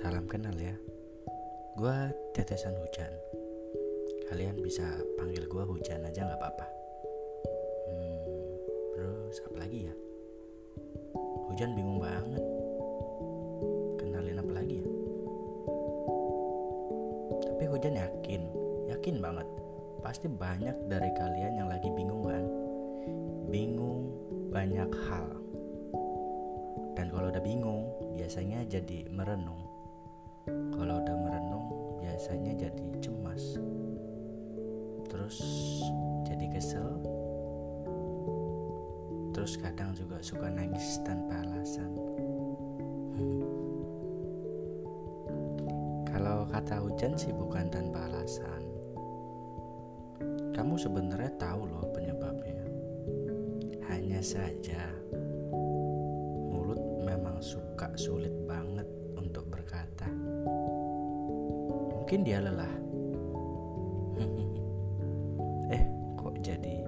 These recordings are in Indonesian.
Salam kenal ya. Gue tetesan hujan. Kalian bisa panggil gue hujan aja gak apa-apa. Hmm, Terus apa lagi ya? Hujan bingung banget. Kenalin apa lagi ya? Tapi hujan yakin Yakin banget. Pasti banyak dari kalian yang lagi bingung kan? Bingung banyak hal. Dan kalau udah bingung biasanya jadi merenung. Kalau udah merenung biasanya jadi cemas. Terus jadi kesel. Terus kadang juga suka nangis tanpa alasan. Kalau kata hujan sih bukan tanpa alasan. Kamu sebenarnya tahu loh penyebabnya. Hanya saja suka sulit banget untuk berkata. Mungkin dia lelah. eh, kok jadi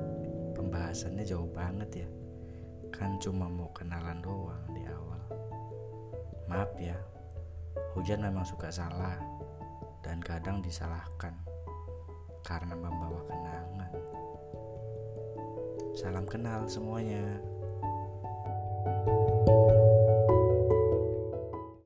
pembahasannya jauh banget ya? Kan cuma mau kenalan doang di awal. Maaf ya, hujan memang suka salah dan kadang disalahkan karena membawa kenangan. Salam kenal semuanya. thank you